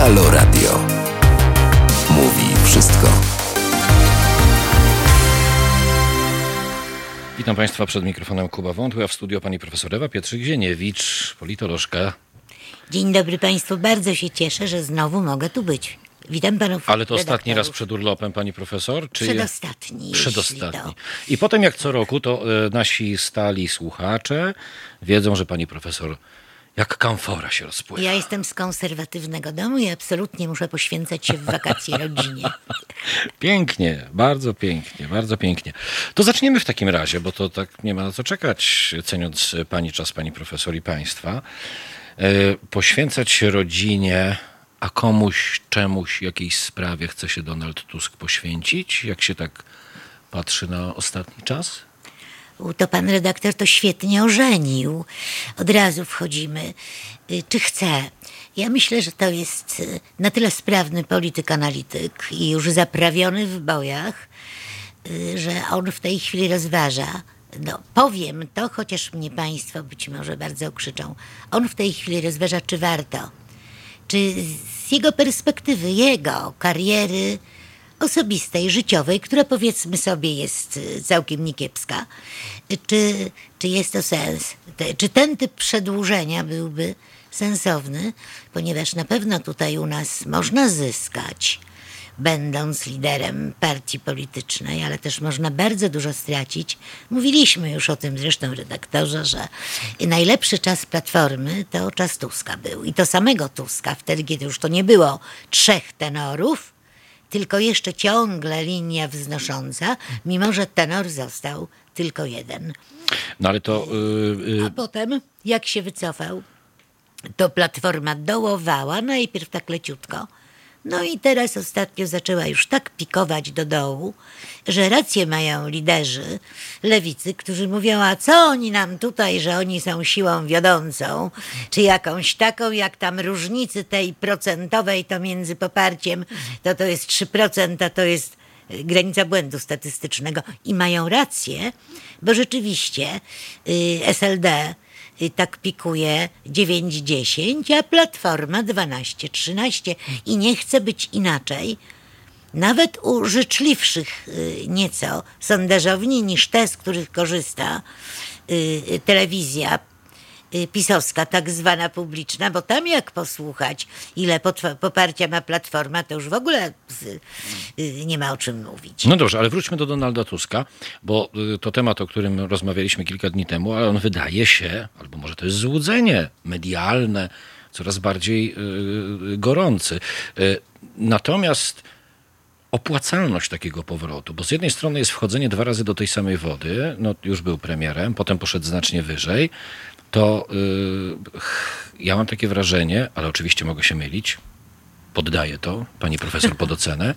Halo Radio. Mówi wszystko. Witam Państwa przed mikrofonem Kuba Wątły, a w studio pani profesor Ewa Pietrzyk-Zieniewicz, politolożka. Dzień dobry Państwu, bardzo się cieszę, że znowu mogę tu być. Witam panów Ale to ostatni raz redaktorów. przed urlopem, pani profesor? Czy Przedostatni, jeśli Przedostatni. to. I potem jak co roku, to e, nasi stali słuchacze wiedzą, że pani profesor jak kamfora się rozpływa. Ja jestem z konserwatywnego domu i absolutnie muszę poświęcać się w wakacje rodzinie. Pięknie, bardzo pięknie, bardzo pięknie. To zaczniemy w takim razie, bo to tak nie ma na co czekać, ceniąc pani czas, pani profesor i państwa. E, Poświęcać się rodzinie, a komuś, czemuś, jakiejś sprawie chce się Donald Tusk poświęcić, jak się tak patrzy na ostatni czas? To pan redaktor to świetnie ożenił. Od razu wchodzimy. Y, Czy chce? Ja myślę, że to jest y, na tyle sprawny polityk analityk i już zaprawiony w bojach, y, że on w tej chwili rozważa. No, powiem to, chociaż mnie państwo być może bardzo okrzyczą. On w tej chwili rozważa, czy warto czy z jego perspektywy, jego kariery osobistej, życiowej, która powiedzmy sobie jest y, całkiem niekiepska, czy, czy jest to sens? Czy ten typ przedłużenia byłby sensowny? Ponieważ na pewno tutaj u nas można zyskać, będąc liderem partii politycznej, ale też można bardzo dużo stracić. Mówiliśmy już o tym zresztą redaktorze, że najlepszy czas Platformy to czas Tuska był. I to samego Tuska, wtedy kiedy już to nie było trzech tenorów, tylko jeszcze ciągle linia wznosząca, mimo że tenor został tylko jeden. No ale to... y, y, A potem, jak się wycofał, to Platforma dołowała, najpierw tak leciutko, no i teraz ostatnio zaczęła już tak pikować do dołu, że rację mają liderzy lewicy, którzy mówią, a co oni nam tutaj, że oni są siłą wiodącą, czy jakąś taką, jak tam różnicy tej procentowej, to między poparciem, to to jest 3%, a to jest granica błędu statystycznego. I mają rację, bo rzeczywiście y, SLD tak pikuje 9-10, a Platforma 12-13 i nie chce być inaczej. Nawet u życzliwszych y, nieco sondażowni niż te, z których korzysta y, y, telewizja pisowska, tak zwana publiczna, bo tam jak posłuchać, ile poparcia ma Platforma, to już w ogóle y, y, nie ma o czym mówić. No dobrze, ale wróćmy do Donalda Tuska, bo y, to temat, o którym rozmawialiśmy kilka dni temu, ale on wydaje się, albo może to jest złudzenie medialne, coraz bardziej y, gorący. Y, Natomiast opłacalność takiego powrotu, bo z jednej strony jest wchodzenie dwa razy do tej samej wody, no już był premierem, potem poszedł znacznie wyżej, to y, ja mam takie wrażenie, ale oczywiście mogę się mylić, poddaję to, pani profesor pod ocenę,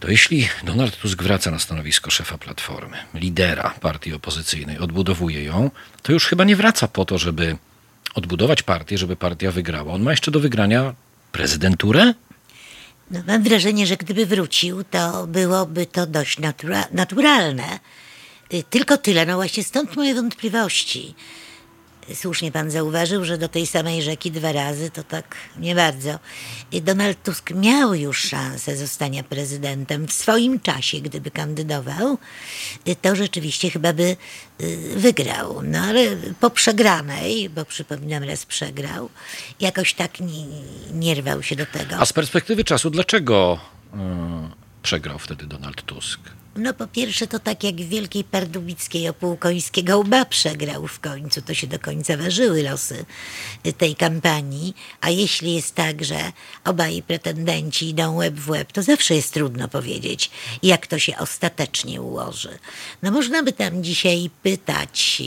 to jeśli Donald Tusk wraca na stanowisko szefa Platformy, lidera partii opozycyjnej, odbudowuje ją, to już chyba nie wraca po to, żeby odbudować partię, żeby partia wygrała. On ma jeszcze do wygrania prezydenturę? No, mam wrażenie, że gdyby wrócił, to byłoby to dość natura- naturalne. Y, Tylko tyle, no właśnie stąd moje wątpliwości. Słusznie pan zauważył, że do tej samej rzeki dwa razy to tak nie bardzo. Donald Tusk miał już szansę zostania prezydentem w swoim czasie, gdyby kandydował, y, to rzeczywiście chyba by y, wygrał. No ale po przegranej, bo przypominam raz przegrał, jakoś tak nie, nie rwał się do tego. A z perspektywy czasu, dlaczego y, przegrał wtedy Donald Tusk? No po pierwsze to tak jak w Wielkiej Pardubickiej o Półkońskiego łba przegrał w końcu, to się do końca ważyły losy tej kampanii, a jeśli jest tak, że obaj pretendenci idą łeb w łeb, to zawsze jest trudno powiedzieć, jak to się ostatecznie ułoży. No można by tam dzisiaj pytać,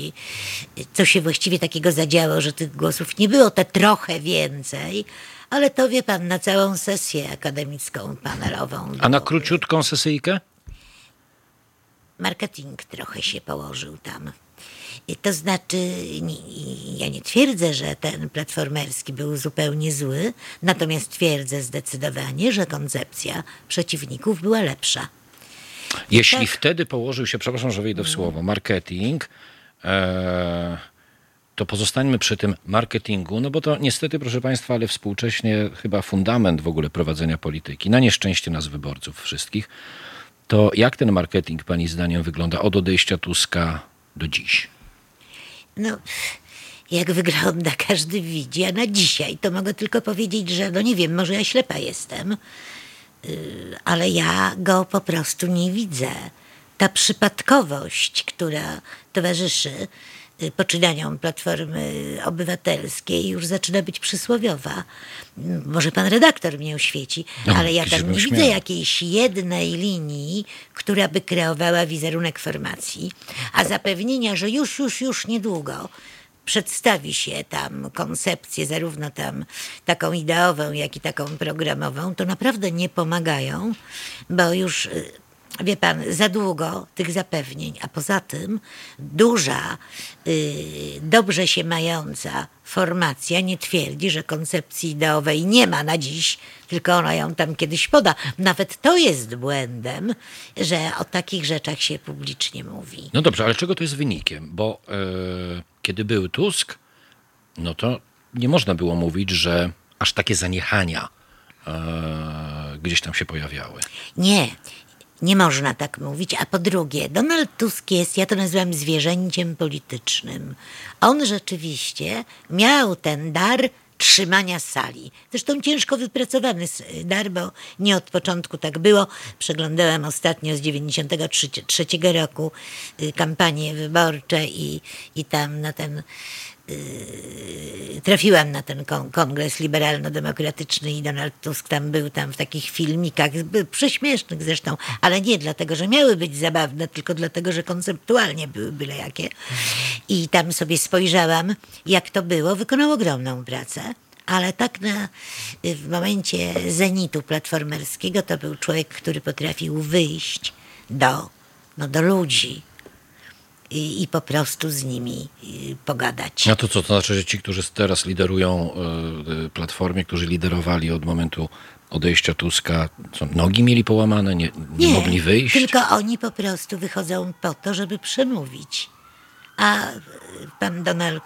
co się właściwie takiego zadziało, że tych głosów nie było te trochę więcej, ale to wie pan na całą sesję akademicką panelową. A na króciutką sesyjkę? Marketing trochę się położył tam. To znaczy, nie- ja nie twierdzę, że ten platformerski był zupełnie zły, natomiast twierdzę zdecydowanie, że koncepcja przeciwników była lepsza. Jeśli Tak. wtedy położył się, przepraszam, że wejdę w słowo, marketing, e, to pozostańmy przy tym marketingu, no bo to niestety, proszę Państwa, ale współcześnie chyba fundament w ogóle prowadzenia polityki, na nieszczęście nas wyborców wszystkich, to jak ten marketing Pani zdaniem wygląda od odejścia Tuska do dziś? No, jak wygląda, każdy widzi, a na dzisiaj to mogę tylko powiedzieć, że no nie wiem, może ja ślepa jestem, yy, ale ja go po prostu nie widzę. Ta przypadkowość, która towarzyszy y, poczynaniom Platformy Obywatelskiej już zaczyna być przysłowiowa. M, Może pan redaktor mnie oświeci, No, ale ja tam nie widzę jakiejś jednej linii, która by kreowała wizerunek formacji, a zapewnienia, że już, już, już niedługo przedstawi się tam koncepcję, zarówno tam taką ideową, jak i taką programową, to naprawdę nie pomagają, bo już y, wie pan, za długo tych zapewnień, a poza tym duża, y, dobrze się mająca formacja nie twierdzi, że koncepcji ideowej nie ma na dziś, tylko ona ją tam kiedyś poda. Nawet to jest błędem, że o takich rzeczach się publicznie mówi. No dobrze, ale czego to jest wynikiem? Bo e, kiedy był Tusk, no to nie można było mówić, że aż takie zaniechania e, gdzieś tam się pojawiały. Nie, nie można tak mówić. A po drugie, Donald Tusk jest, ja to nazywam zwierzęciem politycznym. On rzeczywiście miał ten dar trzymania sali. Zresztą ciężko wypracowany dar, bo nie od początku tak było. Przeglądałam ostatnio z 93 roku y, kampanie wyborcze i, i tam na ten trafiłam na ten kon- kongres liberalno-demokratyczny i Donald Tusk tam był tam w takich filmikach, prześmiesznych zresztą, ale nie dlatego, że miały być zabawne, tylko dlatego, że konceptualnie były byle jakie. I tam sobie spojrzałam, jak to było. Wykonał ogromną pracę. Ale tak na, w momencie zenitu platformerskiego to był człowiek, który potrafił wyjść do, no, do ludzi i, i po prostu z nimi y, pogadać. A to co? To znaczy, że ci, którzy teraz liderują e, Platformie, którzy liderowali od momentu odejścia Tuska, co, nogi mieli połamane, nie, nie, mogli wyjść? Tylko oni po prostu wychodzą po to, żeby przemówić. A y, pan Donald,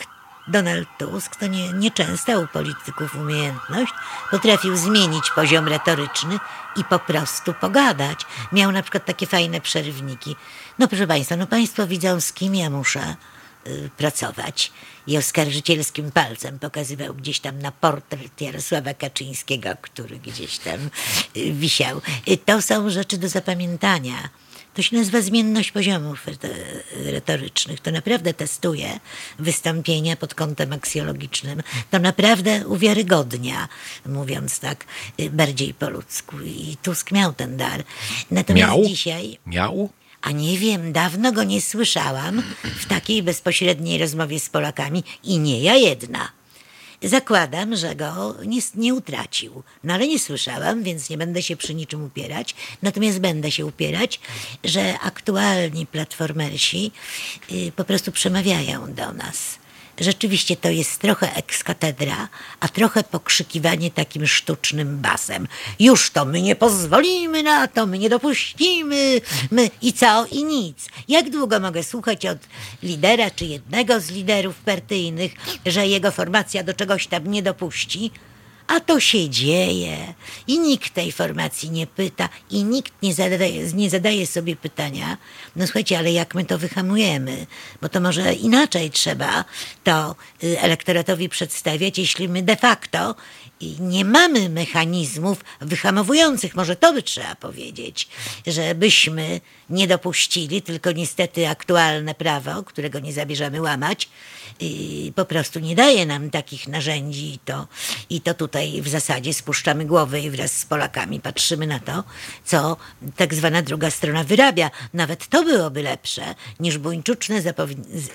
Donald Tusk to nie, nieczęsta u polityków umiejętność. Potrafił zmienić poziom retoryczny i po prostu pogadać. Miał na przykład takie fajne przerywniki. No proszę państwa, no państwo widzą z kim ja muszę y, pracować. I oskarżycielskim palcem pokazywał gdzieś tam na portret Jarosława Kaczyńskiego, który gdzieś tam y, wisiał. Y, To są rzeczy do zapamiętania. To się nazywa zmienność poziomów reto- retorycznych. To naprawdę testuje wystąpienia pod kątem aksjologicznym. To naprawdę uwiarygodnia, mówiąc tak y, bardziej po ludzku. I Tusk miał ten dar. Natomiast Miał? dzisiaj... Miał? A nie wiem, dawno go nie słyszałam w takiej bezpośredniej rozmowie z Polakami i nie ja jedna. Zakładam, że go nie, nie utracił. No ale nie słyszałam, więc nie będę się przy niczym upierać. Natomiast będę się upierać, że aktualni platformersi y, po prostu przemawiają do nas. Rzeczywiście to jest trochę ekskatedra, a trochę pokrzykiwanie takim sztucznym basem. Już to my nie pozwolimy na to, my nie dopuścimy, my i co i nic. Jak długo mogę słuchać od lidera czy jednego z liderów partyjnych, że jego formacja do czegoś tam nie dopuści? A to się dzieje. I nikt tej formacji nie pyta i nikt nie zadaje, nie zadaje sobie pytania, no słuchajcie, ale jak my to wyhamujemy? Bo to może inaczej trzeba to y, elektoratowi przedstawiać, jeśli my de facto nie mamy mechanizmów wyhamowujących, może to by trzeba powiedzieć, żebyśmy nie dopuścili, tylko niestety aktualne prawo, którego nie zabierzemy łamać, po prostu nie daje nam takich narzędzi i to, i to tutaj w zasadzie spuszczamy głowę i wraz z Polakami patrzymy na to, co tak zwana druga strona wyrabia. Nawet to byłoby lepsze niż buńczuczne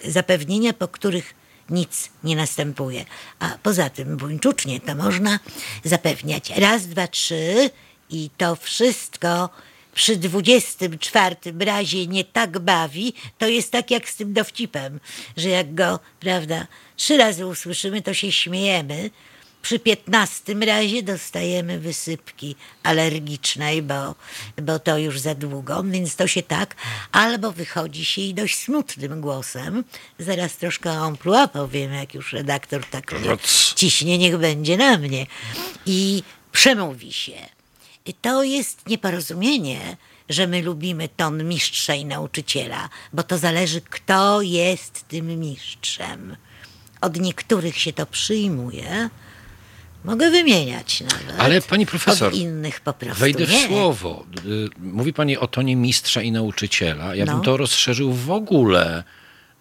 zapewnienia, po których nic nie następuje. A poza tym buńczucznie to można zapewniać raz, dwa, trzy i to wszystko przy 24 razie nie tak bawi, to jest tak jak z tym dowcipem, że jak go, prawda, trzy razy usłyszymy, to się śmiejemy, przy piętnastym razie dostajemy wysypki alergicznej, bo, bo to już za długo, więc to się tak, albo wychodzi się i dość smutnym głosem, zaraz troszkę emploi powiem, jak już redaktor tak mnie ciśnie, niech będzie na mnie i przemówi się. I to jest nieporozumienie, że my lubimy ton mistrza i nauczyciela, bo to zależy, kto jest tym mistrzem. Od niektórych się to przyjmuje. Mogę wymieniać nawet. Ale pani profesor, innych po prostu Wejdę w nie. słowo. Y, Mówi pani o tonie mistrza i nauczyciela. Ja bym No. to rozszerzył w ogóle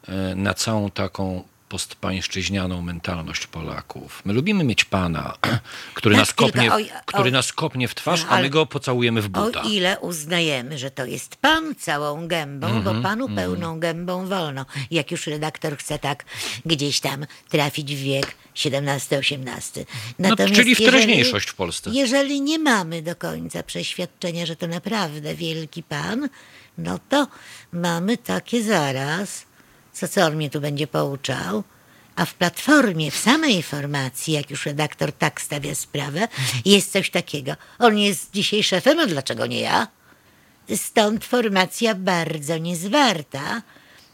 y, na całą taką postpańszczyźnianą mentalność Polaków. My lubimy mieć pana, który, nas, kopnie, tylko o- który o- nas kopnie w twarz, a my go pocałujemy w buta. O ile uznajemy, że to jest pan całą gębą, Mhm, bo panu pełną gębą wolno. Jak już redaktor chce tak gdzieś tam trafić w wiek XVII-XVIII. No, czyli w teraźniejszość w Polsce. Jeżeli nie mamy do końca przeświadczenia, że to naprawdę wielki pan, no to mamy takie zaraz, co co on mnie tu będzie pouczał, a w platformie, w samej formacji, jak już redaktor tak stawia sprawę, jest coś takiego. On jest dzisiaj szefem, a dlaczego nie ja? Stąd formacja bardzo niezwarta,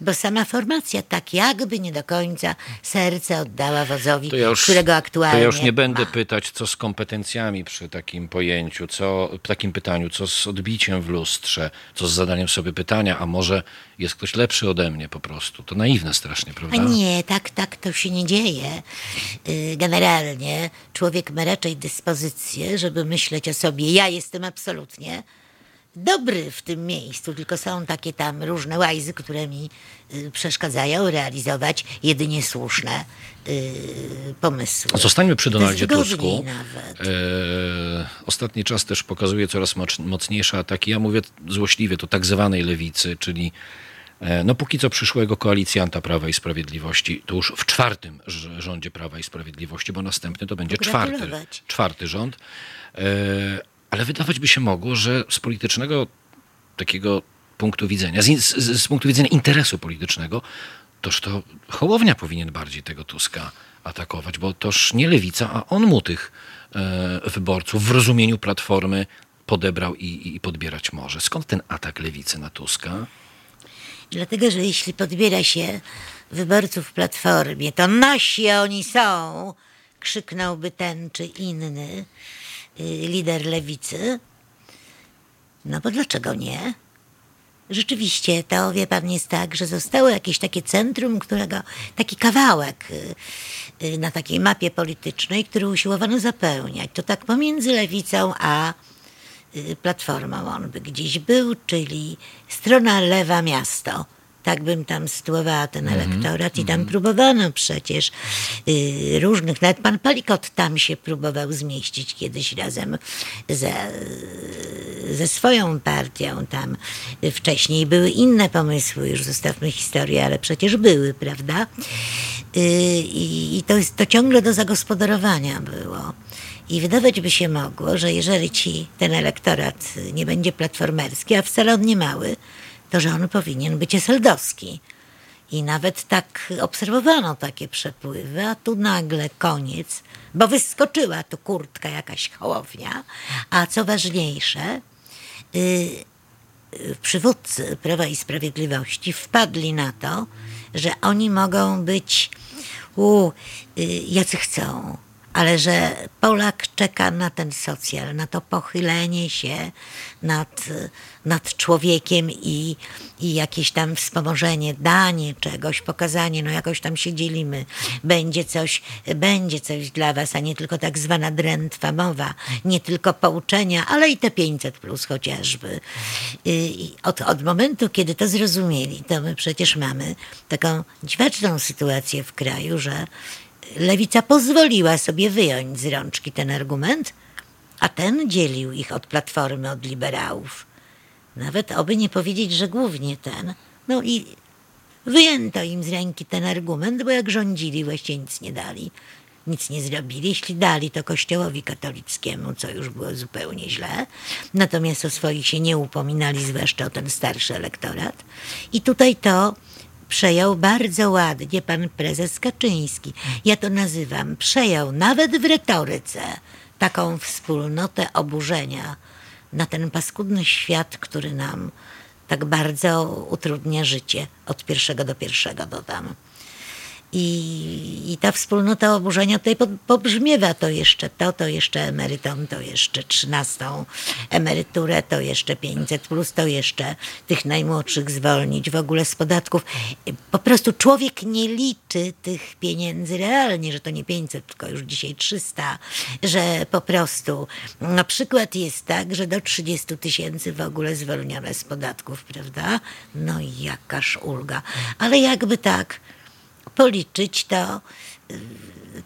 bo sama formacja tak jakby nie do końca serce oddała wozowi, To ja już, którego aktualnie to ja już nie będę ma. pytać, co z kompetencjami przy takim pojęciu, co takim pytaniu, co z odbiciem w lustrze, co z zadaniem sobie pytania, a może jest ktoś lepszy ode mnie po prostu. To naiwne strasznie, prawda? A nie, tak, tak to się nie dzieje. Y, Generalnie człowiek ma raczej dyspozycję, żeby myśleć o sobie. Ja jestem absolutnie dobry w tym miejscu, tylko są takie tam różne łajzy, które mi y, przeszkadzają realizować jedynie słuszne y, pomysły. Zostańmy przy Donaldzie Tusku. nawet. E, ostatni czas też pokazuje coraz moc- mocniejsze ataki. Ja mówię złośliwie, to tak zwanej lewicy, czyli e, no póki co przyszłego koalicjanta Prawa i Sprawiedliwości, to już w czwartym rz- rządzie Prawa i Sprawiedliwości, bo następny to będzie czwarty, czwarty rząd. Ale wydawać by się mogło, że z politycznego takiego punktu widzenia, z, z, z punktu widzenia interesu politycznego, toż to Hołownia powinien bardziej tego Tuska atakować, bo toż nie Lewica, a on mu tych e, wyborców w rozumieniu Platformy podebrał i, i podbierać może. Skąd ten atak Lewicy na Tuska? Dlatego, że jeśli podbiera się wyborców Platformie, to nasi oni są, krzyknąłby ten czy inny lider lewicy. No bo dlaczego nie? Rzeczywiście, to wie pan, jest tak, że zostało jakieś takie centrum, którego, taki kawałek y, y, na takiej mapie politycznej, który usiłowano zapełniać. To tak pomiędzy lewicą a y, platformą on by gdzieś był, czyli strona lewa miasto. Tak bym tam sytuowała ten elektorat i tam próbowano przecież y, różnych, nawet pan Palikot tam się próbował zmieścić kiedyś razem ze, ze swoją partią tam wcześniej. Były inne pomysły, już zostawmy historię, ale przecież były, prawda? Y, I, i to, jest, to ciągle do zagospodarowania było. I wydawać by się mogło, że jeżeli ci ten elektorat nie będzie platformerski, a wcale on nie mały, to że on powinien być eseldowski. I nawet tak obserwowano takie przepływy, a tu nagle koniec, bo wyskoczyła tu kurtka jakaś hołownia, a co ważniejsze, y, przywódcy Prawa i Sprawiedliwości wpadli na to, że oni mogą być u, y, jacy chcą, ale że Polak czeka na ten socjal, na to pochylenie się nad, nad człowiekiem i, i jakieś tam wspomożenie, danie czegoś, pokazanie, no jakoś tam się dzielimy, będzie coś, będzie coś dla was, a nie tylko tak zwana drętwa mowa, nie tylko pouczenia, ale i te 500 plus chociażby. I od, od momentu, kiedy to zrozumieli, to my przecież mamy taką dziwaczną sytuację w kraju, że Lewica pozwoliła sobie wyjąć z rączki ten argument, a ten dzielił ich od Platformy, od liberałów. Nawet oby nie powiedzieć, że głównie ten. No i wyjęto im z ręki ten argument, bo jak rządzili, właściwie nic nie dali. Nic nie zrobili. Jeśli dali, to kościołowi katolickiemu, co już było zupełnie źle. Natomiast o swoich się nie upominali, zwłaszcza o ten starszy elektorat. I tutaj to przejął bardzo ładnie pan prezes Kaczyński. Ja to nazywam, przejął nawet w retoryce taką wspólnotę oburzenia na ten paskudny świat, który nam tak bardzo utrudnia życie od pierwszego do pierwszego dodam. I, I ta wspólnota oburzenia tutaj po, pobrzmiewa to jeszcze to, to jeszcze emerytom, to jeszcze trzynastą emeryturę, to jeszcze 500 plus, to jeszcze tych najmłodszych zwolnić w ogóle z podatków. Po prostu człowiek nie liczy tych pieniędzy realnie, że to nie 500, tylko już dzisiaj 300, że po prostu na przykład jest tak, że do 30 tysięcy w ogóle zwolnione z podatków, prawda? No jakaż ulga. Ale jakby tak policzyć, to,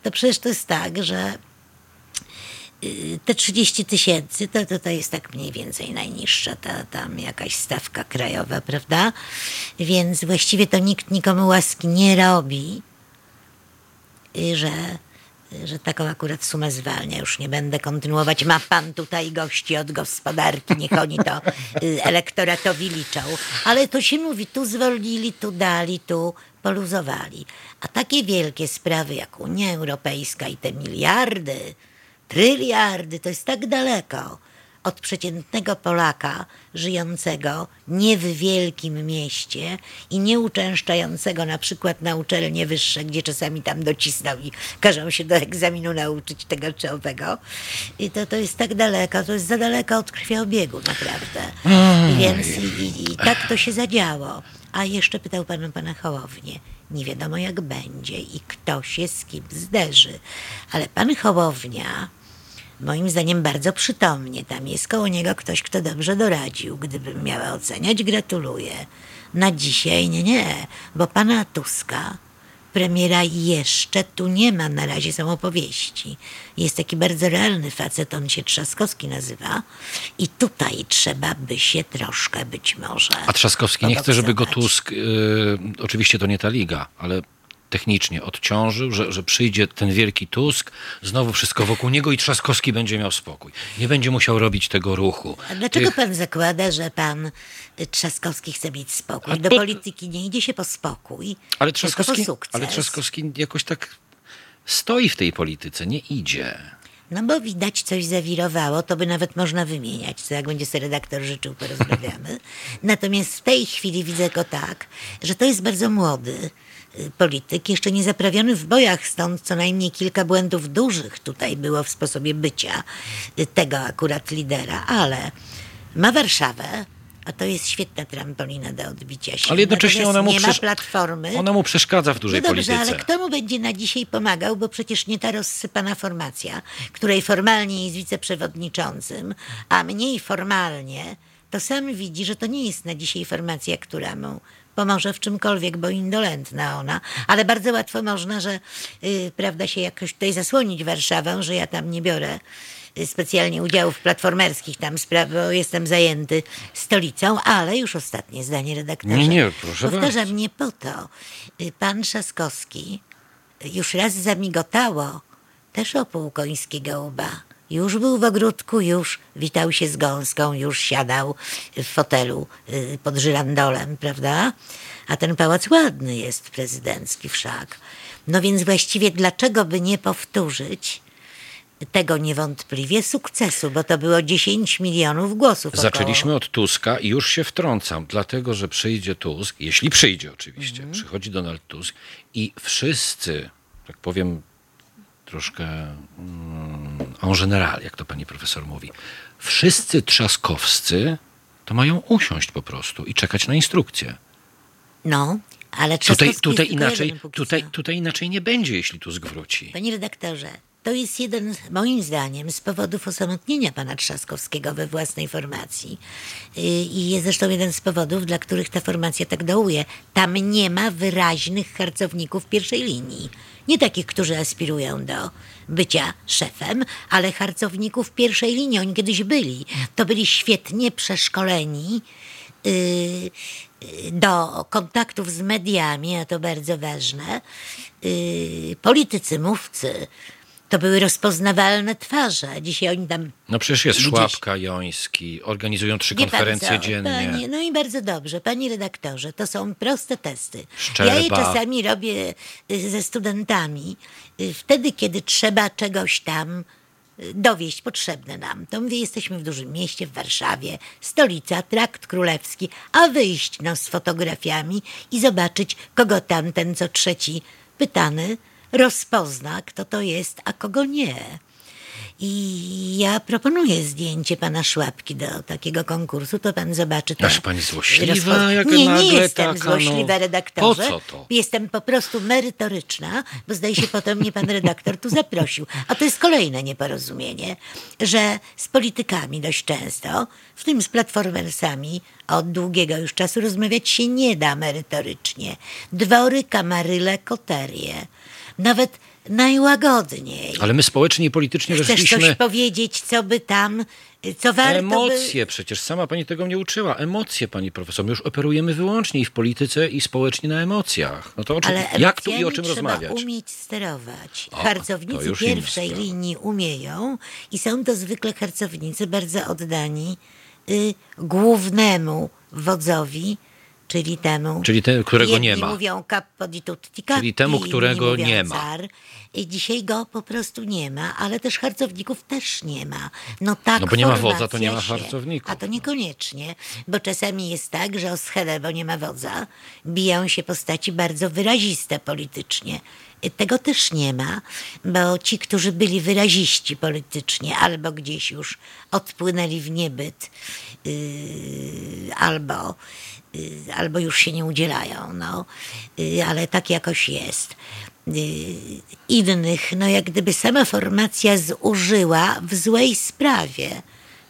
to przecież to jest tak, że y, te 30 tysięcy to, to, to jest tak mniej więcej najniższa ta, tam jakaś stawka krajowa, prawda? Więc właściwie to nikt nikomu łaski nie robi, y, że, że taką akurat sumę zwalnia. Już nie będę kontynuować. Ma pan tutaj gości od gospodarki, niech oni to y, elektoratowi liczą. Ale to się mówi, tu zwolnili, tu dali, tu poluzowali. A takie wielkie sprawy jak Unia Europejska i te miliardy, tryliardy, to jest tak daleko od przeciętnego Polaka żyjącego nie w wielkim mieście i nie uczęszczającego na przykład na uczelnie wyższe, gdzie czasami tam docisną i każą się do egzaminu nauczyć tego czy owego. I to, to jest tak daleko, to jest za daleko od krwiobiegu naprawdę. Więc i, i, i tak to się zadziało. A jeszcze pytał pan pana Hołownię. Nie wiadomo jak będzie i kto się z kim zderzy. Ale pan Hołownia moim zdaniem bardzo przytomnie. Tam jest koło niego ktoś, kto dobrze doradził. Gdybym miała oceniać, gratuluję. Na dzisiaj nie, nie, bo pana Tuska premiera jeszcze tu nie ma, na razie są opowieści. Jest taki bardzo realny facet, on się Trzaskowski nazywa i tutaj trzeba by się troszkę być może A Trzaskowski nie chce, żeby go. Tusk, y, oczywiście to nie ta liga, ale technicznie odciążył, że, że przyjdzie ten wielki Tusk, znowu wszystko wokół niego i Trzaskowski będzie miał spokój. Nie będzie musiał robić tego ruchu. A dlaczego Tych- pan zakłada, że pan Trzaskowski chce mieć spokój? Do polityki nie idzie się po spokój, ale, tylko Trzaskowski, po sukces. ale Trzaskowski jakoś tak stoi w tej polityce, nie idzie. No bo widać coś zawirowało, to by nawet można wymieniać, co jak będzie sobie redaktor życzył, porozmawiamy. Natomiast w tej chwili widzę go tak, że to jest bardzo młody y, polityk, jeszcze nie zaprawiony w bojach, stąd co najmniej kilka błędów dużych tutaj było w sposobie bycia y, tego akurat lidera, ale ma Warszawę, a to jest świetna trampolina do odbicia się. Ale jednocześnie Natomiast ona mu, nie ma platformy. ona mu przeszkadza w dużej No dobrze, polityce. ale kto mu będzie na dzisiaj pomagał, bo przecież nie ta rozsypana formacja, której formalnie jest wiceprzewodniczącym, a mniej formalnie, to sam widzi, że to nie jest na dzisiaj formacja, która mu pomoże w czymkolwiek, bo indolentna ona, ale bardzo łatwo można, że y, prawda się jakoś tutaj zasłonić Warszawą, że ja tam nie biorę specjalnie udziałów platformerskich tam spraw, bo jestem zajęty stolicą, ale już ostatnie zdanie redaktorze. Nie, nie, proszę Powtarzam, nie po to. Y, Pan Trzaskowski już raz zamigotało też o pół końskiego łba. Już był w ogródku, już witał się z gąską, już siadał w fotelu y, pod żyrandolem, prawda? A ten pałac ładny jest, prezydencki wszak. No więc właściwie dlaczego by nie powtórzyć tego niewątpliwie sukcesu, bo to było 10 milionów głosów. około. Zaczęliśmy od Tuska i już się wtrącam, dlatego że przyjdzie Tusk, jeśli przyjdzie oczywiście, Mhm. przychodzi Donald Tusk i wszyscy, tak powiem troszkę mm, en general, jak to pani profesor mówi, wszyscy trzaskowscy to mają usiąść po prostu i czekać na instrukcje. No, ale Tutaj, tutaj, inaczej, tutaj, tutaj inaczej nie będzie, jeśli Tusk wróci. Panie redaktorze, to jest jeden, moim zdaniem, z powodów osamotnienia pana Trzaskowskiego we własnej formacji. Yy, I jest zresztą jeden z powodów, dla których ta formacja tak dołuje. Tam nie ma wyraźnych harcowników pierwszej linii. Nie takich, którzy aspirują do bycia szefem, ale harcowników pierwszej linii. Oni kiedyś byli. To byli świetnie przeszkoleni yy, yy, do kontaktów z mediami, a to bardzo ważne, politycy, mówcy, to były rozpoznawalne twarze. Dzisiaj oni tam No przecież jest Gdzieś- Szłapka, Joński, organizują trzy pan konferencje co, dziennie. Panie, no i bardzo dobrze. Panie redaktorze, to są proste testy. Szczerba. Ja je czasami robię y, ze studentami. y, Wtedy, kiedy trzeba czegoś tam y, dowieść potrzebne nam. To mówię, jesteśmy w dużym mieście, w Warszawie, stolica, trakt królewski, a wyjść no, z fotografiami i zobaczyć, kogo tam ten co trzeci pytany rozpozna, kto to jest, a kogo nie. I ja proponuję zdjęcie pana Szłapki do takiego konkursu, to pan zobaczy. to. Aż pani złośliwa, Rozpo- jak Nie, nie jestem taka, no. złośliwa, redaktorze. Po co to? Jestem po prostu merytoryczna, bo zdaje się potem mnie pan redaktor tu zaprosił. A to jest kolejne nieporozumienie, że z politykami dość często, w tym z platformersami, od długiego już czasu rozmawiać się nie da merytorycznie. Dwory, kamaryle, koterie. Nawet najłagodniej. Ale my społecznie i politycznie Chcesz weszliśmy... coś powiedzieć, co by tam, co warto Emocje by... przecież, sama pani tego nie uczyła. Emocje, pani profesor. My już operujemy wyłącznie i w polityce, i społecznie na emocjach. No to o czym, Ale jak tu i o czym trzeba rozmawiać? umieć sterować. O, Harcownicy pierwszej linii umieją i są to zwykle harcownicy bardzo oddani y, głównemu wodzowi, czyli temu... Czyli te, którego nie ma. mówią di tutti cappi, Czyli temu, którego nie ma. Car. I dzisiaj go po prostu nie ma, ale też harcowników też nie ma. No tak No bo nie ma wodza, to nie ma się- harcowników. A to niekoniecznie, bo czasami jest tak, że o schelę, bo nie ma wodza, biją się postaci bardzo wyraziste politycznie. Tego też nie ma, bo ci, którzy byli wyraziści politycznie, albo gdzieś już odpłynęli w niebyt, yy, albo, albo już się nie udzielają, no, yy, ale tak jakoś jest. Yy, innych, no jak gdyby sama formacja zużyła w złej sprawie.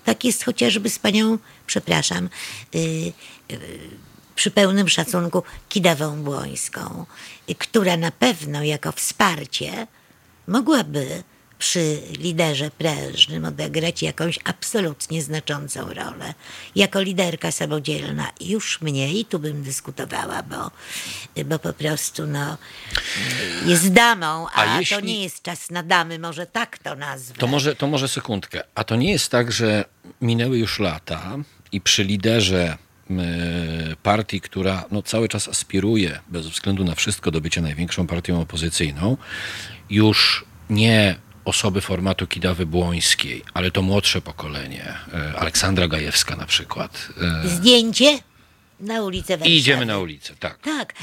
Tak jest chociażby z panią, przepraszam, przy pełnym szacunku Kidawą Błońską, y, która na pewno jako wsparcie mogłaby przy liderze prężnym odegrać jakąś absolutnie znaczącą rolę. Jako liderka samodzielna już mniej, tu bym dyskutowała, bo, bo po prostu no, jest damą, a, A to jeśli- nie jest czas na damy, może tak to nazwę. To może, to może sekundkę. A to nie jest tak, że minęły już lata i przy liderze partii, która no, cały czas aspiruje, bez względu na wszystko, do bycia największą partią opozycyjną, już nie osoby formatu Kidawy Błońskiej, ale to młodsze pokolenie, e, Aleksandra Gajewska na przykład. e, Zdjęcie na ulicę I Warszawy. idziemy na ulicę, tak. Tak,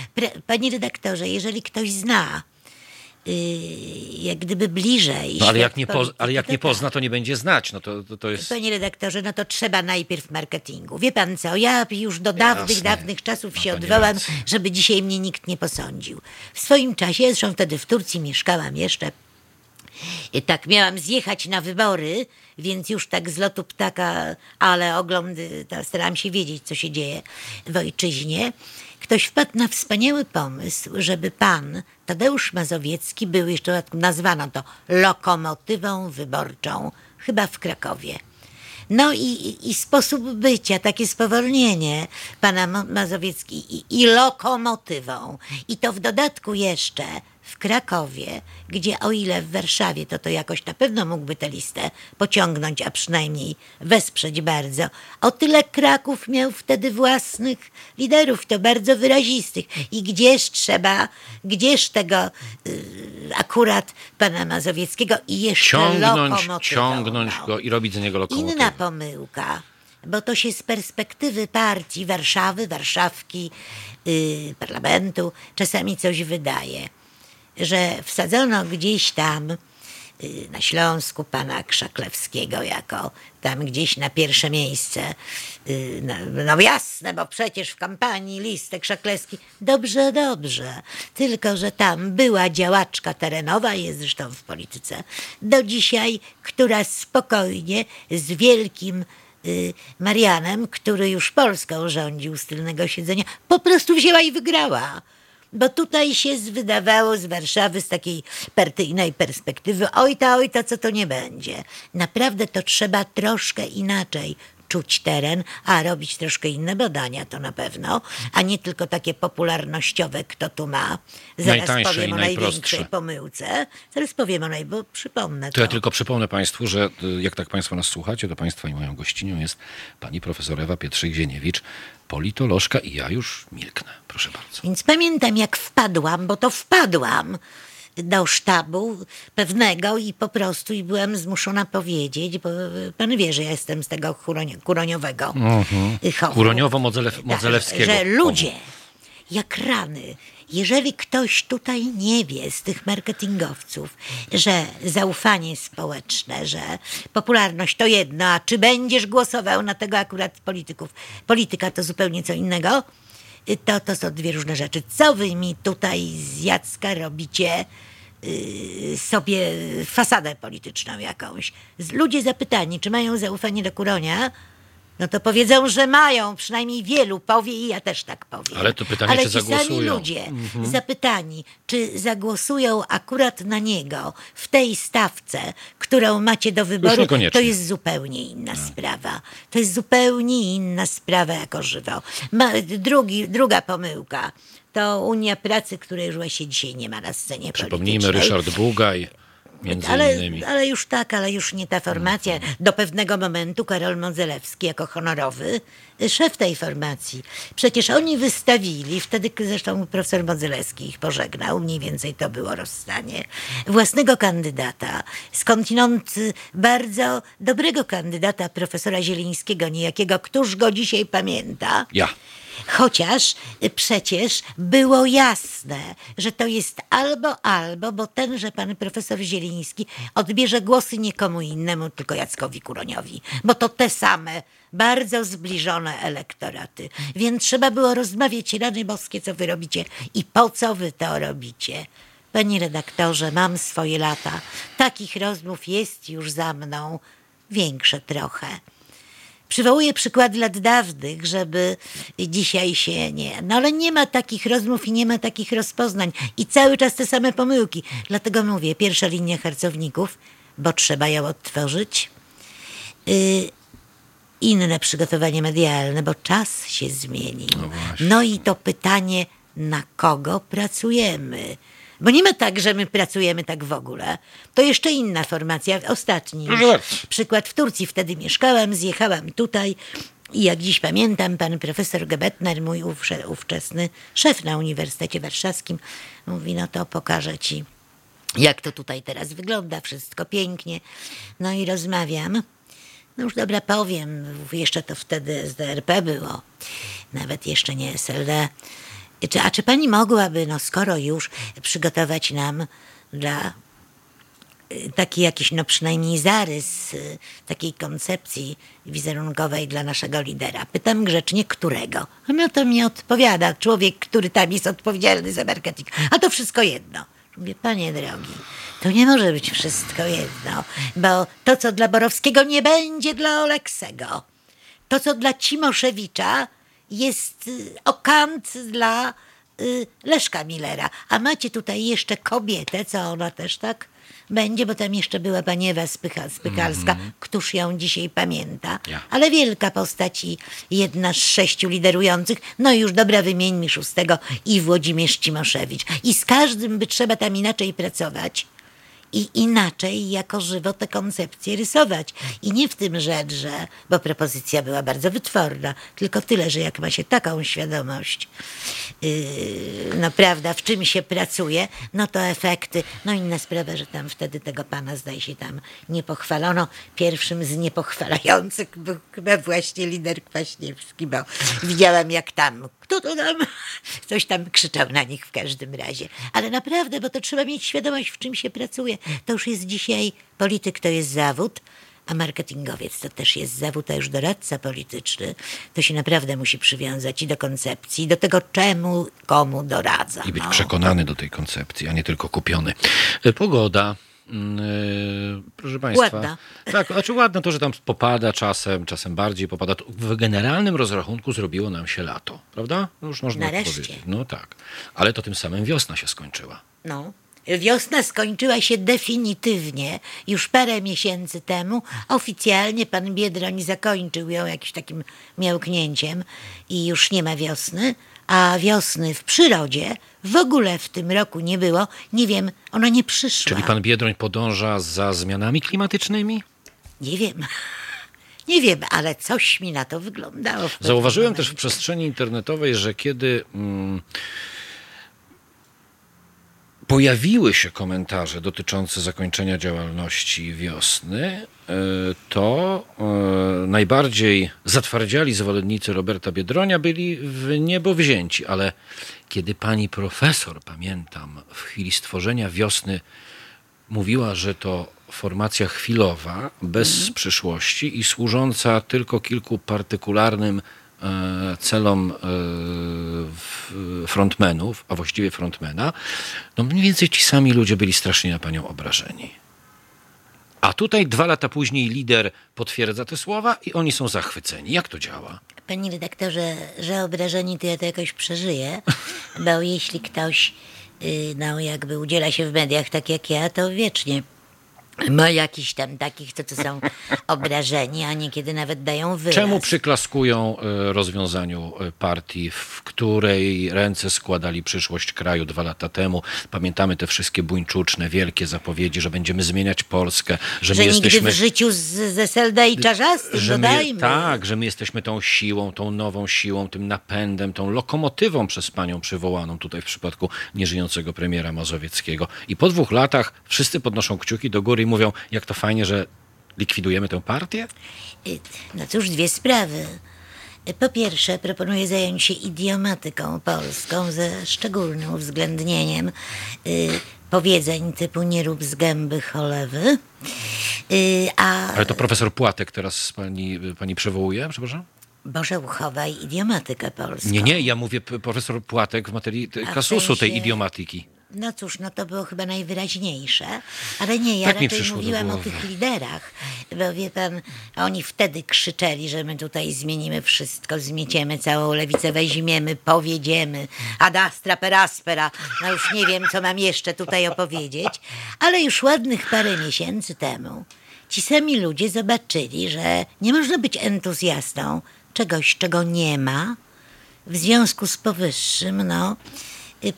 panie redaktorze, jeżeli ktoś zna yy, jak gdyby bliżej. No, ale, jak nie ale jak nie tak. pozna, to nie będzie znać. No to, to, to jest... Panie redaktorze, no to trzeba najpierw marketingu. Wie pan co, ja już do dawnych, Jasne. dawnych czasów Ma się odwołam, żeby dzisiaj mnie nikt nie posądził. W swoim czasie, zresztą wtedy w Turcji mieszkałam jeszcze, i tak miałam zjechać na wybory, więc już tak z lotu ptaka, ale oglądy, starałam się wiedzieć, co się dzieje w ojczyźnie. Ktoś wpadł na wspaniały pomysł, żeby pan Tadeusz Mazowiecki był jeszcze nazwano to lokomotywą wyborczą, chyba w Krakowie. No i, i, sposób bycia, takie spowolnienie pana Mazowiecki i, i lokomotywą. I to w dodatku jeszcze w Krakowie, gdzie o ile w Warszawie to to jakoś na pewno mógłby tę listę pociągnąć, a przynajmniej wesprzeć bardzo. O tyle Kraków miał wtedy własnych liderów, to bardzo wyrazistych. I gdzież trzeba, gdzież tego y, akurat pana Mazowieckiego i jeszcze Ciągnąć, ciągnąć go i robić z niego lokomotywę. Inna pomyłka, bo to się z perspektywy partii Warszawy, Warszawki, yy, parlamentu czasami coś wydaje, że wsadzono gdzieś tam yy, na Śląsku pana Krzaklewskiego jako tam gdzieś na pierwsze miejsce. No, no jasne, bo przecież w kampanii listy Krzaklewski. Dobrze, dobrze. Tylko, że tam była działaczka terenowa, jest zresztą w polityce do dzisiaj, która spokojnie z wielkim y, Marianem, który już Polską rządził z tylnego siedzenia, po prostu wzięła i wygrała. Bo tutaj się wydawało z Warszawy z takiej partyjnej perspektywy, oj ta, oj ta, co to nie będzie. Naprawdę to trzeba troszkę inaczej czuć teren, a robić troszkę inne badania, to na pewno, a nie tylko takie popularnościowe, kto tu ma. Zaraz Najtańsze powiem o największej pomyłce. Zaraz powiem o naj... bo przypomnę To ja tylko przypomnę Państwu, że y, jak tak Państwo nas słuchacie, to Państwa i moją gościnią jest pani profesor Ewa Pietrzyk-Zieniewicz, politolożka i ja już milknę. Proszę bardzo. Więc pamiętam, jak wpadłam, bo to wpadłam do sztabu pewnego i po prostu i byłam zmuszona powiedzieć, bo pan wie, że ja jestem z tego kuronia, kuroniowego chowu. Kuroniowo-modzelewskiego. Tak, że ludzie, jak rany, jeżeli ktoś tutaj nie wie z tych marketingowców, że zaufanie społeczne, że popularność to jedno, a czy będziesz głosował na tego akurat polityków, polityka to zupełnie co innego, to, to są dwie różne rzeczy. Co wy mi tutaj z Jacka robicie yy, sobie fasadę polityczną jakąś? Ludzie zapytani, czy mają zaufanie do Kuronia, no to powiedzą, że mają, przynajmniej wielu powie i ja też tak powiem. Ale to pytanie, Ale czy ci sami zagłosują. ludzie zapytani, czy zagłosują akurat na niego w tej stawce, którą macie do wyboru, to jest zupełnie inna sprawa. To jest zupełnie inna sprawa jako żywo. Ma, drugi, druga pomyłka to Unia Pracy, której już właśnie dzisiaj nie ma na scenie Przypomnijmy. Ryszard Bugaj, między Ale, innymi. ale już tak, ale już nie ta formacja. Do pewnego momentu Karol Modzelewski jako honorowy y, szef tej formacji. Przecież oni wystawili, wtedy zresztą profesor Modzelewski ich pożegnał, mniej więcej to było rozstanie, własnego kandydata, skądinąd y, bardzo dobrego kandydata profesora Zielińskiego, niejakiego, któż go dzisiaj pamięta. Ja. Chociaż przecież było jasne, że to jest albo albo, bo tenże pan profesor Zieliński odbierze głosy nie komu innemu, tylko Jackowi Kuroniowi, bo to te same, bardzo zbliżone elektoraty. Więc trzeba było rozmawiać, rany boskie, co wy robicie i po co wy to robicie. Panie redaktorze, mam swoje lata. Takich rozmów jest już za mną większe trochę. Przywołuję przykłady lat dawnych, żeby dzisiaj się nie. No ale nie ma takich rozmów i nie ma takich rozpoznań. I cały czas te same pomyłki. Dlatego mówię, pierwsza linia harcowników, bo trzeba ją odtworzyć. Y, inne przygotowanie medialne, bo czas się zmienił. No, i to pytanie, na kogo pracujemy? Bo nie ma tak, że my pracujemy tak w ogóle. To jeszcze inna formacja, ostatni przykład w Turcji. Wtedy mieszkałam, zjechałam tutaj i jak dziś pamiętam, pan profesor Gebetner, mój ówczesny szef na Uniwersytecie Warszawskim, mówi, no to pokażę ci, jak to tutaj teraz wygląda, wszystko pięknie. No i rozmawiam. No już dobra, powiem, jeszcze to wtedy SDRP było, nawet jeszcze nie SLD. Czy, a czy pani mogłaby, no skoro już, przygotować nam dla y, taki jakiś, no przynajmniej zarys y, takiej koncepcji wizerunkowej dla naszego lidera. Pytam grzecznie, którego? No to mi odpowiada człowiek, który tam jest odpowiedzialny za marketing. A to wszystko jedno. Mówię, panie drogi, to nie może być wszystko jedno, bo to, co dla Borowskiego, nie będzie dla Oleksego. To, co dla Cimoszewicza, jest y, okant dla y, Leszka Millera. A macie tutaj jeszcze kobietę, co ona też tak będzie, bo tam jeszcze była pani Ewa Spycha, Spychalska, któż ją dzisiaj pamięta. Ja. Ale wielka postać i jedna z sześciu liderujących. No i już dobra, wymieńmy szóstego i Włodzimierz Cimoszewicz. I z każdym by trzeba tam inaczej pracować i inaczej jako żywo te koncepcje rysować. I nie w tym rzecz, że, bo propozycja była bardzo wytworna, tylko tyle, że jak ma się taką świadomość, yy, no prawda, w czym się pracuje, no to efekty, no inna sprawa, że tam wtedy tego pana zdaje się tam nie pochwalono. Pierwszym z niepochwalających był chyba właśnie lider Kwaśniewski, bo widziałam jak tam, kto to tam, coś tam krzyczał na nich w każdym razie. Ale naprawdę, bo to trzeba mieć świadomość, w czym się pracuje. To już jest dzisiaj, polityk to jest zawód, a marketingowiec to też jest zawód, a już doradca polityczny to się naprawdę musi przywiązać i do koncepcji, i do tego czemu, komu doradza. I być no. przekonany do tej koncepcji, a nie tylko kupiony. E, Pogoda. Mm, e, Proszę Państwa. Ładna. Tak, znaczy ładne to, że tam popada czasem, czasem bardziej popada. W generalnym rozrachunku zrobiło nam się lato, prawda? No Już można Nareszcie. powiedzieć. No tak. Ale to tym samym wiosna się skończyła. No. Wiosna skończyła się definitywnie już parę miesięcy temu. Oficjalnie pan Biedroń zakończył ją jakimś takim miałknięciem i już nie ma wiosny. A wiosny w przyrodzie w ogóle w tym roku nie było. Nie wiem, ona nie przyszła. Czyli pan Biedroń podąża za zmianami klimatycznymi? Nie wiem. Nie wiem, ale coś mi na to wyglądało. Zauważyłem też w przestrzeni internetowej, że kiedy mm, pojawiły się komentarze dotyczące zakończenia działalności wiosny, e, to e, najbardziej zatwardziali zwolennicy Roberta Biedronia byli w niebo wzięci, ale kiedy pani profesor, pamiętam, w chwili stworzenia wiosny mówiła, że to formacja chwilowa, bez przyszłości i służąca tylko kilku partykularnym celom e, frontmenów, a właściwie frontmena, no mniej więcej ci sami ludzie byli strasznie na panią obrażeni. A tutaj dwa lata później lider potwierdza te słowa i oni są zachwyceni. Jak to działa? Panie redaktorze, że obrażeni to ja to jakoś przeżyję, bo jeśli ktoś y, no, jakby udziela się w mediach tak jak ja, to wiecznie ma jakichś tam takich, to co są obrażeni, a niekiedy nawet dają wyraz. Czemu przyklaskują e, rozwiązaniu e, partii, w której ręce składali przyszłość kraju dwa lata temu? Pamiętamy te wszystkie buńczuczne, wielkie zapowiedzi, że będziemy zmieniać Polskę, że, Że my nigdy jesteśmy... w życiu z, z SLD i Czarzastym, Że my, dodajmy. tak, że my jesteśmy tą siłą, tą nową siłą, tym napędem, tą lokomotywą przez panią przywołaną tutaj w przypadku nieżyjącego premiera Mazowieckiego. I po dwóch latach wszyscy podnoszą kciuki do góry i mówią, jak to fajnie, że likwidujemy tę partię? Y, No cóż, dwie sprawy. Po pierwsze, proponuję zająć się idiomatyką polską ze szczególnym uwzględnieniem y, powiedzeń typu nie rób z gęby cholewy. Y, a Ale to profesor Płatek teraz pani, pani przywołuje, przepraszam? Boże uchowaj idiomatykę polską. Nie, nie, ja mówię profesor Płatek w materii te- A w kasusu tej sensie- idiomatyki. No cóż, no to było chyba najwyraźniejsze, ale nie, ja Tak raczej mówiłam o tych liderach, bo wie pan, oni wtedy krzyczeli, że my tutaj zmienimy wszystko, zmieciemy całą lewicę, weźmiemy, powiedziemy, ad astra per aspera, no już nie wiem, co mam jeszcze tutaj opowiedzieć, ale już ładnych parę miesięcy temu ci sami ludzie zobaczyli, że nie można być entuzjastą czegoś, czego nie ma, w związku z powyższym, no,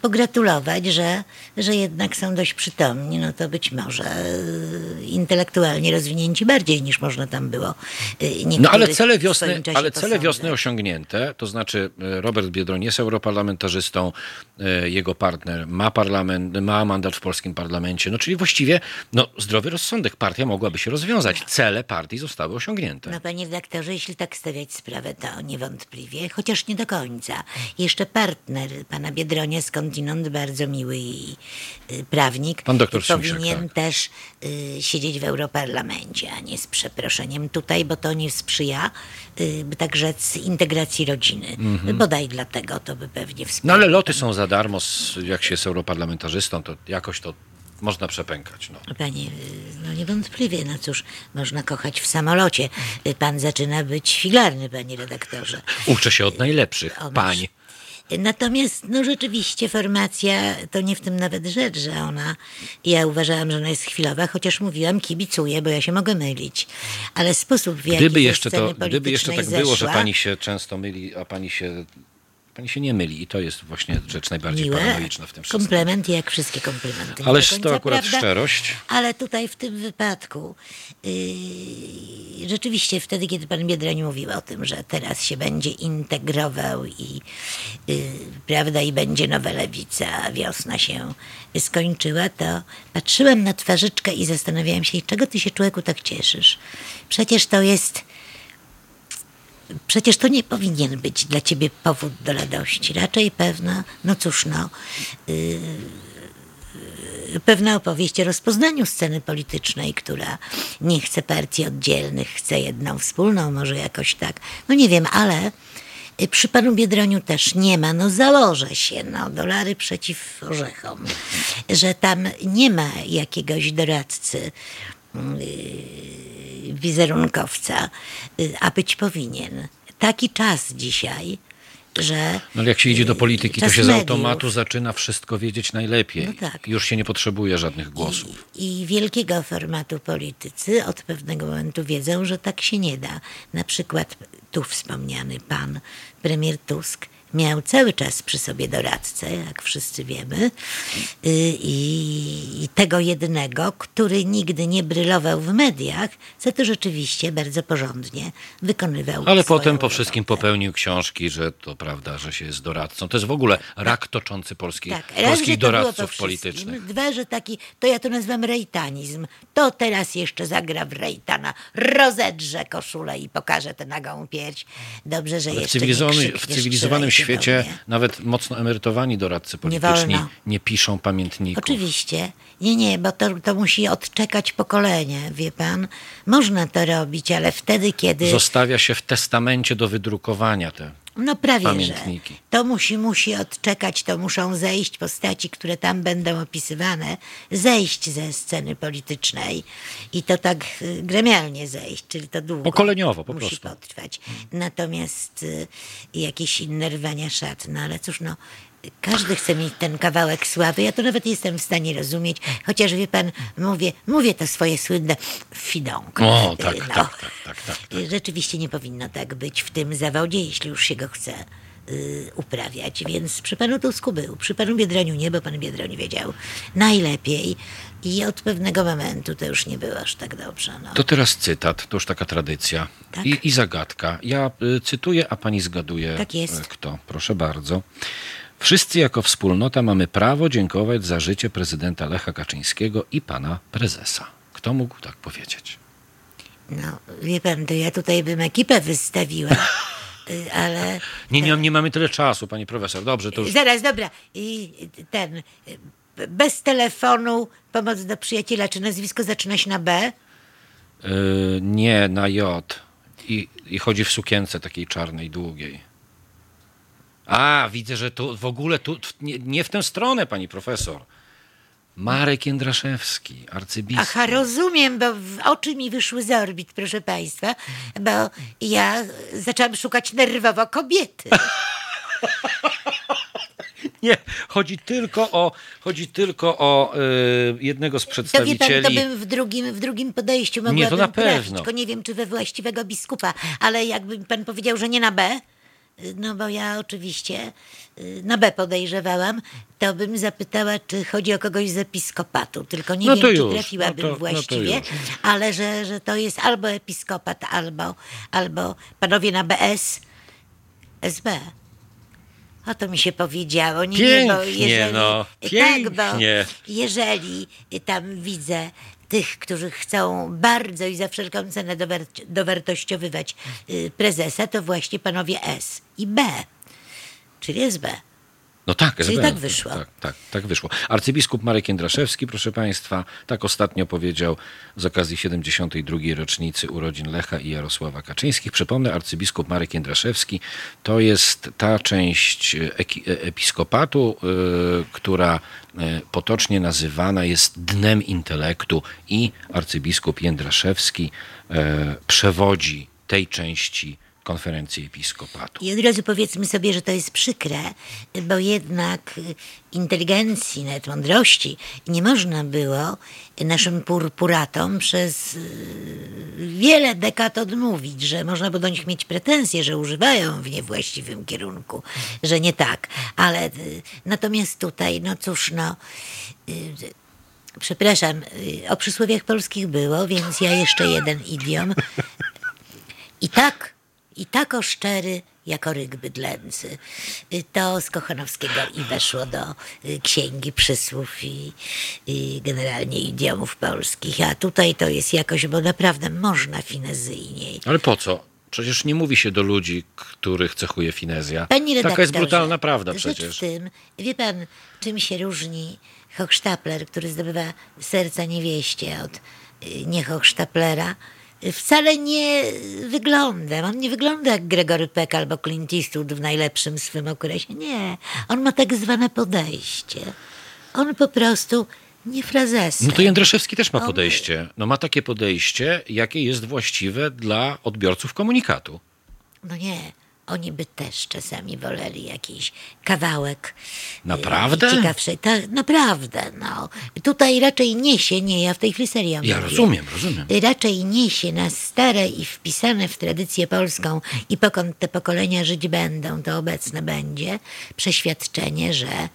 pogratulować, że, że jednak są dość przytomni, no to być może y, intelektualnie rozwinięci bardziej niż można tam było. y, No ale cele wiosny, ale cele posądzać. wiosny osiągnięte, to znaczy Robert Biedroń jest europarlamentarzystą, jego partner ma parlament, ma mandat w polskim parlamencie, no czyli właściwie no, zdrowy rozsądek, partia mogłaby się rozwiązać. Cele partii zostały osiągnięte. No panie redaktorze, jeśli tak stawiać sprawę, to niewątpliwie, chociaż nie do końca. Jeszcze partner pana Biedronia skądinąd bardzo miły i y, prawnik Pan doktor Szysiak, powinien tak. też y, siedzieć w Europarlamencie, a nie z przeproszeniem tutaj, bo to nie sprzyja, y, by tak rzec, integracji rodziny. Bodaj dlatego to by pewnie Mhm. No ale loty są za darmo, s- jak się jest europarlamentarzystą, to jakoś to można przepękać. No. Panie, y, no niewątpliwie, no cóż, można kochać w samolocie. Y, Pan zaczyna być filarny, panie redaktorze. Uczę się od najlepszych, pań. Natomiast, no rzeczywiście, formacja to nie w tym nawet rzecz, że ona, ja uważałam, że ona jest chwilowa, chociaż mówiłam, kibicuję, bo ja się mogę mylić. Ale sposób, w jaki Gdyby ze jeszcze, to, gdyby jeszcze tak było, że pani się często myli, a pani się, pani się nie myli. I to jest właśnie rzecz najbardziej miłe, paranoiczna w tym wszystkim. komplement jak wszystkie komplementy. Ależ to akurat prawda, szczerość. Ale tutaj w tym wypadku yy, rzeczywiście wtedy, kiedy pan Biedroń mówił o tym, że teraz się będzie integrował i yy, prawda, i będzie nowa lewica, a wiosna się skończyła, to patrzyłam na twarzyczkę i zastanawiałam się, czego ty się człowieku tak cieszysz? Przecież to jest Przecież to nie powinien być dla ciebie powód do radości. Raczej pewna, no cóż, no, yy, pewna opowieść o rozpoznaniu sceny politycznej, która nie chce partii oddzielnych, chce jedną wspólną, może jakoś tak. No nie wiem, ale y, przy panu Biedroniu też nie ma, no założę się, no dolary przeciw orzechom, że tam nie ma jakiegoś doradcy wizerunkowca, y, a być powinien. Taki czas dzisiaj. że... No ale jak się idzie do polityki, to się z mediów automatu zaczyna wszystko wiedzieć najlepiej. No tak. Już się nie potrzebuje żadnych głosów. I wielkiego formatu politycy od pewnego momentu wiedzą, że tak się nie da. Na przykład tu wspomniany pan premier Tusk miał cały czas przy sobie doradcę, jak wszyscy wiemy, y, i, tego jednego, który nigdy nie brylował w mediach, za to rzeczywiście bardzo porządnie wykonywał Ale potem po wszystkim robotę. popełnił książki, że to prawda, że się jest doradcą. To jest w ogóle rak toczący polskich, Tak, raz, polskich po doradców politycznych. Dwa, że taki, to ja to nazywam rejtanizm. To teraz jeszcze zagra w rejtana. Rozedrze koszulę i pokaże tę nagą pierś. Dobrze, że Ale w, jeszcze w krzykniesz, cywilizowanym "Trzymaj się do świecie mnie". nawet mocno emerytowani doradcy polityczni nie, wolno. piszą pamiętników. Oczywiście. Nie, nie, bo to, to musi odczekać pokolenie, wie pan. Można to robić, ale wtedy, kiedy... Zostawia się w testamencie do wydrukowania te. No prawie, Pamiętniki. że. To musi, musi odczekać, to muszą zejść postaci, które tam będą opisywane, zejść ze sceny politycznej i to tak y, gremialnie zejść, czyli to długo. Pokoleniowo po musi prostu. potrwać. Natomiast y, jakieś inne rwania szat, no ale cóż, no każdy chce mieć ten kawałek sławy. Ja to nawet jestem w stanie rozumieć, chociaż wie pan, mówię, mówię to swoje słynne fidąg. O, tak, Y, tak, tak, tak, tak. Rzeczywiście nie powinno tak być w tym zawodzie, jeśli już się go chce y, uprawiać. Więc przy panu Tusku był, przy panu Biedroniu nie, bo pan Biedroń wiedział najlepiej. I od pewnego momentu to już nie było aż tak dobrze. No. To teraz cytat, to już taka tradycja. Tak. I, I zagadka. Ja y, cytuję, a pani zgaduje Tak jest. y, kto. Proszę bardzo. Wszyscy jako wspólnota mamy prawo dziękować za życie prezydenta Lecha Kaczyńskiego i pana prezesa. Kto mógł tak powiedzieć? no, wie pan, to ja tutaj bym ekipę wystawiła, y, ale... Nie, nie, nie mamy tyle czasu, pani profesor. Dobrze, to już. Zaraz, dobra. I ten, y, bez telefonu, pomoc do przyjaciela, czy nazwisko zaczyna się na B? Y, nie, na J. I, I chodzi w sukience takiej czarnej, długiej. A, widzę, że tu w ogóle tu, nie, nie w tę stronę, pani profesor. Marek Jędraszewski, arcybiskup. Aha, rozumiem, bo oczy mi wyszły z orbit, proszę państwa, bo ja zaczęłam szukać nerwowo kobiety. Nie, chodzi tylko o, chodzi tylko o y, jednego z To wie pan, przedstawicieli. to bym w drugim, w drugim podejściu mogłabym Nie, to na trafić, pewno. tylko nie wiem, czy we właściwego biskupa, ale jakby pan powiedział, że nie na B, no bo ja oczywiście y, na B podejrzewałam, to bym zapytała, czy chodzi o kogoś z episkopatu, tylko nie No wiem, to czy już, trafiłabym no to- no właściwie, już. ale że, że to jest albo episkopat, albo, albo panowie na BS, SB. O to mi się powiedziało. Nie, nie, bo Pięknie, jeżeli, no, Tak, bo pięknie. jeżeli tam widzę tych, którzy chcą bardzo i za wszelką cenę dower- dowartościowywać y, prezesa, to właśnie panowie S i B, czyli SB. No tak, Czyli SB. tak wyszło. Tak, tak, tak wyszło. Arcybiskup Marek Jędraszewski, proszę państwa, tak ostatnio powiedział z okazji 72. rocznicy urodzin Lecha i Jarosława Kaczyńskich. Przypomnę, arcybiskup Marek Jędraszewski to jest ta część e- episkopatu, y, która y, potocznie nazywana jest dnem intelektu i arcybiskup Jędraszewski przewodzi tej części konferencji episkopatu. I od razu powiedzmy sobie, że to jest przykre, bo jednak inteligencji, nawet mądrości nie można było naszym purpuratom przez y, wiele dekad odmówić, że można było do nich mieć pretensje, że używają w niewłaściwym kierunku, że nie tak. Ale y, natomiast tutaj, no cóż, no. y, Przepraszam, o przysłowiach polskich było, więc ja jeszcze jeden idiom. I tak, i tak oszczery, jako ryk bydlęcy. Y, To z Kochanowskiego i weszło do y, księgi przysłów i, i generalnie idiomów polskich. A tutaj to jest jakoś, bo naprawdę można finezyjniej. Ale po co? Przecież nie mówi się do ludzi, których cechuje finezja. Panie redaktorze, Taka jest brutalna prawda przecież. w tym, wie pan, czym się różni Hochstapler, który zdobywa serca niewieście od y, nie Hochstaplera? Y, Wcale nie wygląda. On nie wygląda jak Gregory Peck albo Clint Eastwood w najlepszym swym okresie. Nie. On ma tak zwane podejście. On po prostu nie frazesem. No to Jędraszewski też ma podejście. No ma takie podejście, jakie jest właściwe dla odbiorców komunikatu. No nie. Oni by też czasami woleli jakiś kawałek. y, Naprawdę? Ciekawszej. Tak, naprawdę, no. Tutaj raczej niesie, nie, ja w tej chwili serio Ja mówię. rozumiem, rozumiem. Raczej niesie nas stare i wpisane w tradycję polską i pokąd te pokolenia żyć będą, to obecne będzie przeświadczenie, że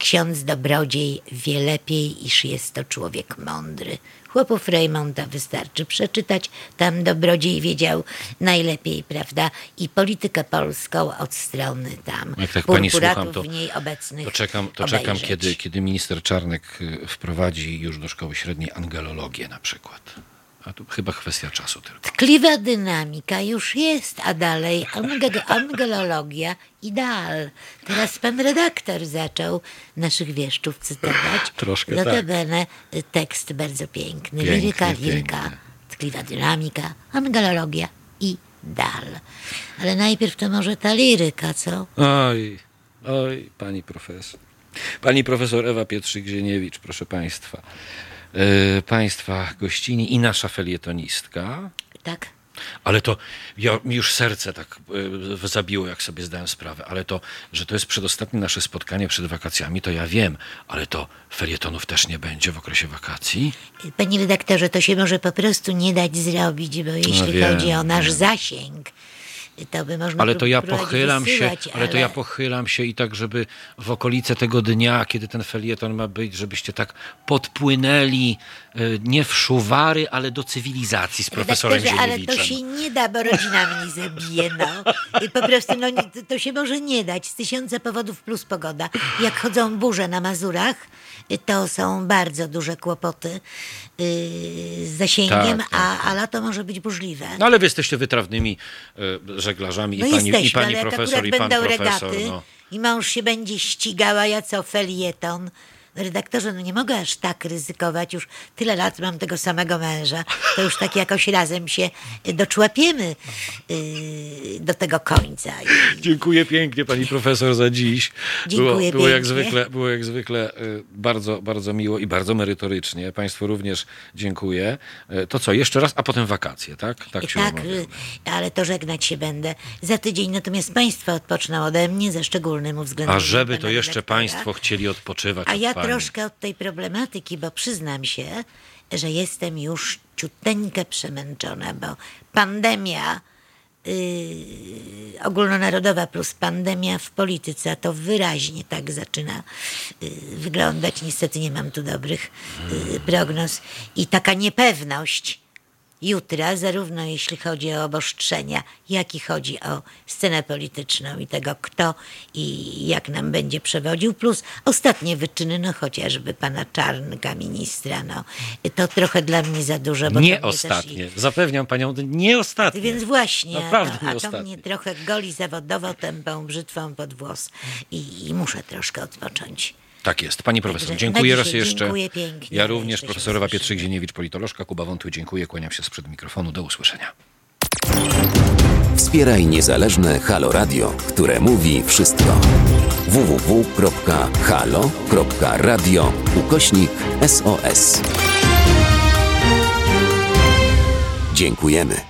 ksiądz dobrodziej wie lepiej, iż jest to człowiek mądry. Chłopów Reymonda wystarczy przeczytać, tam dobrodziej wiedział najlepiej, prawda? I politykę polską od strony tam Jak tak pani słucham, to, w niej obecnych to czekam, to czekam kiedy, kiedy minister Czarnek y, wprowadzi już do szkoły średniej angelologię na przykład. A tu chyba kwestia czasu tylko. Tkliwa dynamika już jest, a dalej ange- angelologia ideal. Teraz pan redaktor zaczął naszych wieszczów cytować. Troszkę tak. Notabene y, tekst bardzo piękny. Piękny, liryka, liryka, tkliwa dynamika, angelologia i dal. Ale najpierw to może ta liryka, co? Oj, oj, pani profesor. Pani profesor Ewa Pietrzyk-Zieniewicz, proszę państwa. E, państwa gościni i nasza felietonistka. Tak? Ale to ja, mi już serce tak e, zabiło, jak sobie zdałem sprawę. Ale to, że to jest przedostatnie nasze spotkanie przed wakacjami, to ja wiem. Ale to felietonów też nie będzie w okresie wakacji. Panie redaktorze, to się może po prostu nie dać zrobić, bo jeśli wiem, chodzi o nasz wiem. zasięg, to by można Ale to ja pochylam się, wysyłać, ale to ja pochylam się i tak, żeby w okolice tego dnia, kiedy ten felieton ma być, żebyście tak podpłynęli e, nie w szuwary, ale do cywilizacji z profesorem Redaktorze, ale to się nie da, bo rodzina mnie zabije, no. I Po prostu, no, to- się może nie dać. Z tysiące powodów plus pogoda. Jak chodzą burze na Mazurach, to są bardzo duże kłopoty yy, z zasięgiem, Tak, tak, a, a lato może być burzliwe. No ale wy jesteście wytrawnymi e, żeglarzami No i pani, jesteśmy, i pani ale profesor, i pan będą profesor. regaty No. i mąż się będzie ścigał, a ja co, felieton. Redaktorze, no nie mogę aż tak ryzykować. Już tyle lat mam tego samego męża. To już tak jakoś razem się y, doczłapiemy yy, do tego końca. I, Dziękuję pięknie pani profesor za dziś. Dziękuję było, było jak zwykle, było jak zwykle y, bardzo, bardzo miło i bardzo merytorycznie. Państwu również dziękuję. Y, To co, jeszcze raz, a potem wakacje, tak? Tak się tak, umawiamy. ale to żegnać się będę. Za tydzień natomiast Państwo odpoczną ode mnie ze szczególnym uwzględnieniem A żeby to jeszcze redaktora. państwo chcieli odpoczywać A ja troszkę od tej problematyki, bo przyznam się, że jestem już ciuteńkę przemęczona, bo pandemia yy, ogólnonarodowa plus pandemia w polityce, to wyraźnie tak zaczyna yy, wyglądać. Niestety nie mam tu dobrych yy, prognoz. I taka niepewność jutra, zarówno jeśli chodzi o obostrzenia, jak i chodzi o scenę polityczną i tego, kto i jak nam będzie przewodził, plus ostatnie wyczyny, no chociażby pana Czarnka, ministra, no to trochę dla mnie za dużo. Bo Nie ostatnie. Zapewniam panią, nie ostatnie. Więc właśnie, Naprawdę no, a to ostatnie. mnie trochę goli zawodowo tępą brzytwą pod włos i, i muszę troszkę odpocząć. Tak jest. Pani profesor, dziękuję raz jeszcze. dziękuję pięknie. Ja również, profesorowa usłyszymy. Pietrzyk-Zieniewicz, politolożka, Kuba Wątły, dziękuję, kłaniam się sprzed mikrofonu. Do usłyszenia. Wspieraj niezależne Halo Radio, które mówi wszystko. www.halo.radio ukośnik SOS. Dziękujemy.